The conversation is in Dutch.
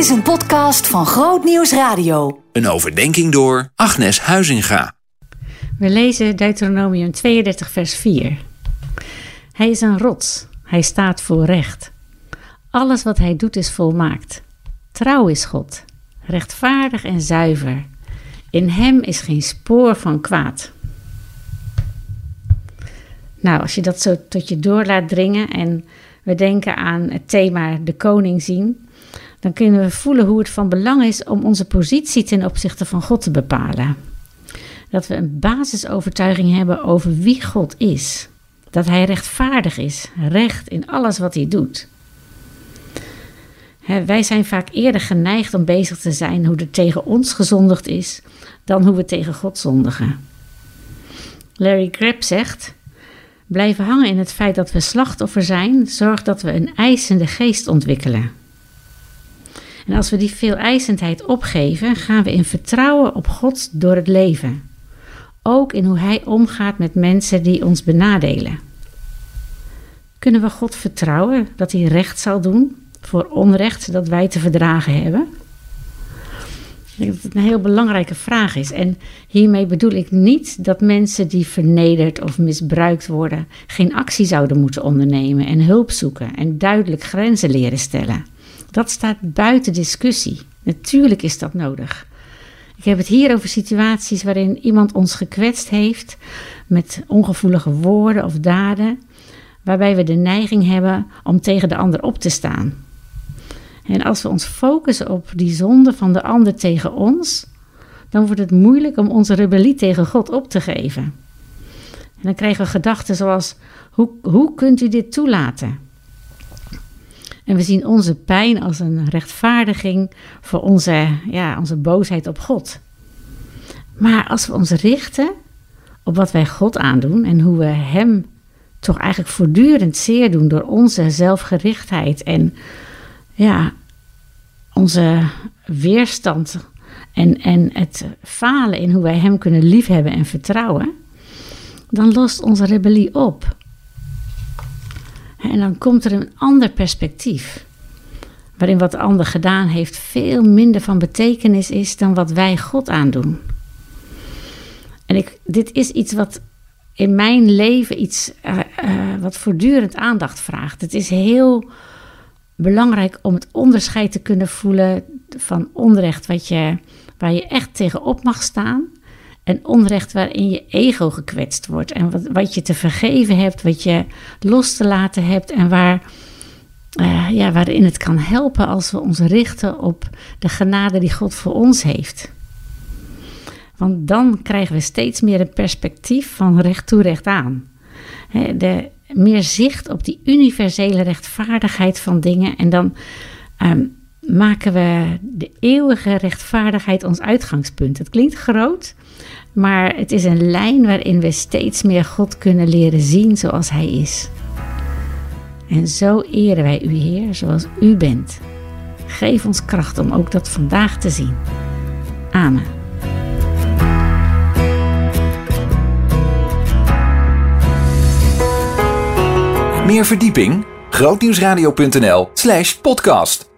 is een podcast van Groot Nieuws Radio. Een overdenking door Agnes Huizinga. We lezen Deuteronomium 32, vers 4. Hij is een rots, hij staat voor recht. Alles wat hij doet is volmaakt. Trouw is God, rechtvaardig en zuiver. In hem is geen spoor van kwaad. Nou, als je dat zo tot je door laat dringen en we denken aan het thema de koning zien, dan kunnen we voelen hoe het van belang is om onze positie ten opzichte van God te bepalen. Dat we een basisovertuiging hebben over wie God is. Dat Hij rechtvaardig is, recht in alles wat Hij doet. wij zijn vaak eerder geneigd om bezig te zijn hoe er tegen ons gezondigd is, dan hoe we tegen God zondigen. Larry Crabb zegt: Blijven hangen in het feit dat we slachtoffer zijn, zorgt dat we een eisende geest ontwikkelen. En als we die veeleisendheid opgeven, gaan we in vertrouwen op God door het leven. Ook in hoe Hij omgaat met mensen die ons benadelen. Kunnen we God vertrouwen dat Hij recht zal doen voor onrecht dat wij te verdragen hebben? Ik denk dat het een heel belangrijke vraag is. En hiermee bedoel ik niet dat mensen die vernederd of misbruikt worden geen actie zouden moeten ondernemen en hulp zoeken en duidelijk grenzen leren stellen. Dat staat buiten discussie. Natuurlijk is dat nodig. Ik heb het hier over situaties waarin iemand ons gekwetst heeft met ongevoelige woorden of daden, waarbij we de neiging hebben om tegen de ander op te staan. En als we ons focussen op die zonde van de ander tegen ons, dan wordt het moeilijk om onze rebellie tegen God op te geven. En dan krijgen we gedachten zoals: hoe, hoe kunt u dit toelaten? En we zien onze pijn als een rechtvaardiging voor onze, ja, onze boosheid op God. Maar als we ons richten op wat wij God aandoen en hoe we Hem toch eigenlijk voortdurend zeer doen door onze zelfgerichtheid en ja, onze weerstand en, en het falen in hoe wij Hem kunnen liefhebben en vertrouwen, dan lost onze rebellie op. En dan komt er een ander perspectief. Waarin wat de ander gedaan heeft veel minder van betekenis is dan wat wij God aandoen. En ik, dit is iets wat in mijn leven iets uh, uh, wat voortdurend aandacht vraagt. Het is heel belangrijk om het onderscheid te kunnen voelen van onrecht wat je, waar je echt tegenop mag staan. En onrecht waarin je ego gekwetst wordt. En wat, wat je te vergeven hebt, wat je los te laten hebt. En waar, uh, ja, waarin het kan helpen als we ons richten op de genade die God voor ons heeft. Want dan krijgen we steeds meer een perspectief van recht toe recht aan. De, meer zicht op die universele rechtvaardigheid van dingen. En dan um, maken we de eeuwige rechtvaardigheid ons uitgangspunt. Het klinkt groot, maar het is een lijn waarin we steeds meer God kunnen leren zien zoals Hij is. En zo eren wij U, Heer, zoals U bent. Geef ons kracht om ook dat vandaag te zien. Amen. Meer verdieping? grootnieuwsradio.nl slash podcast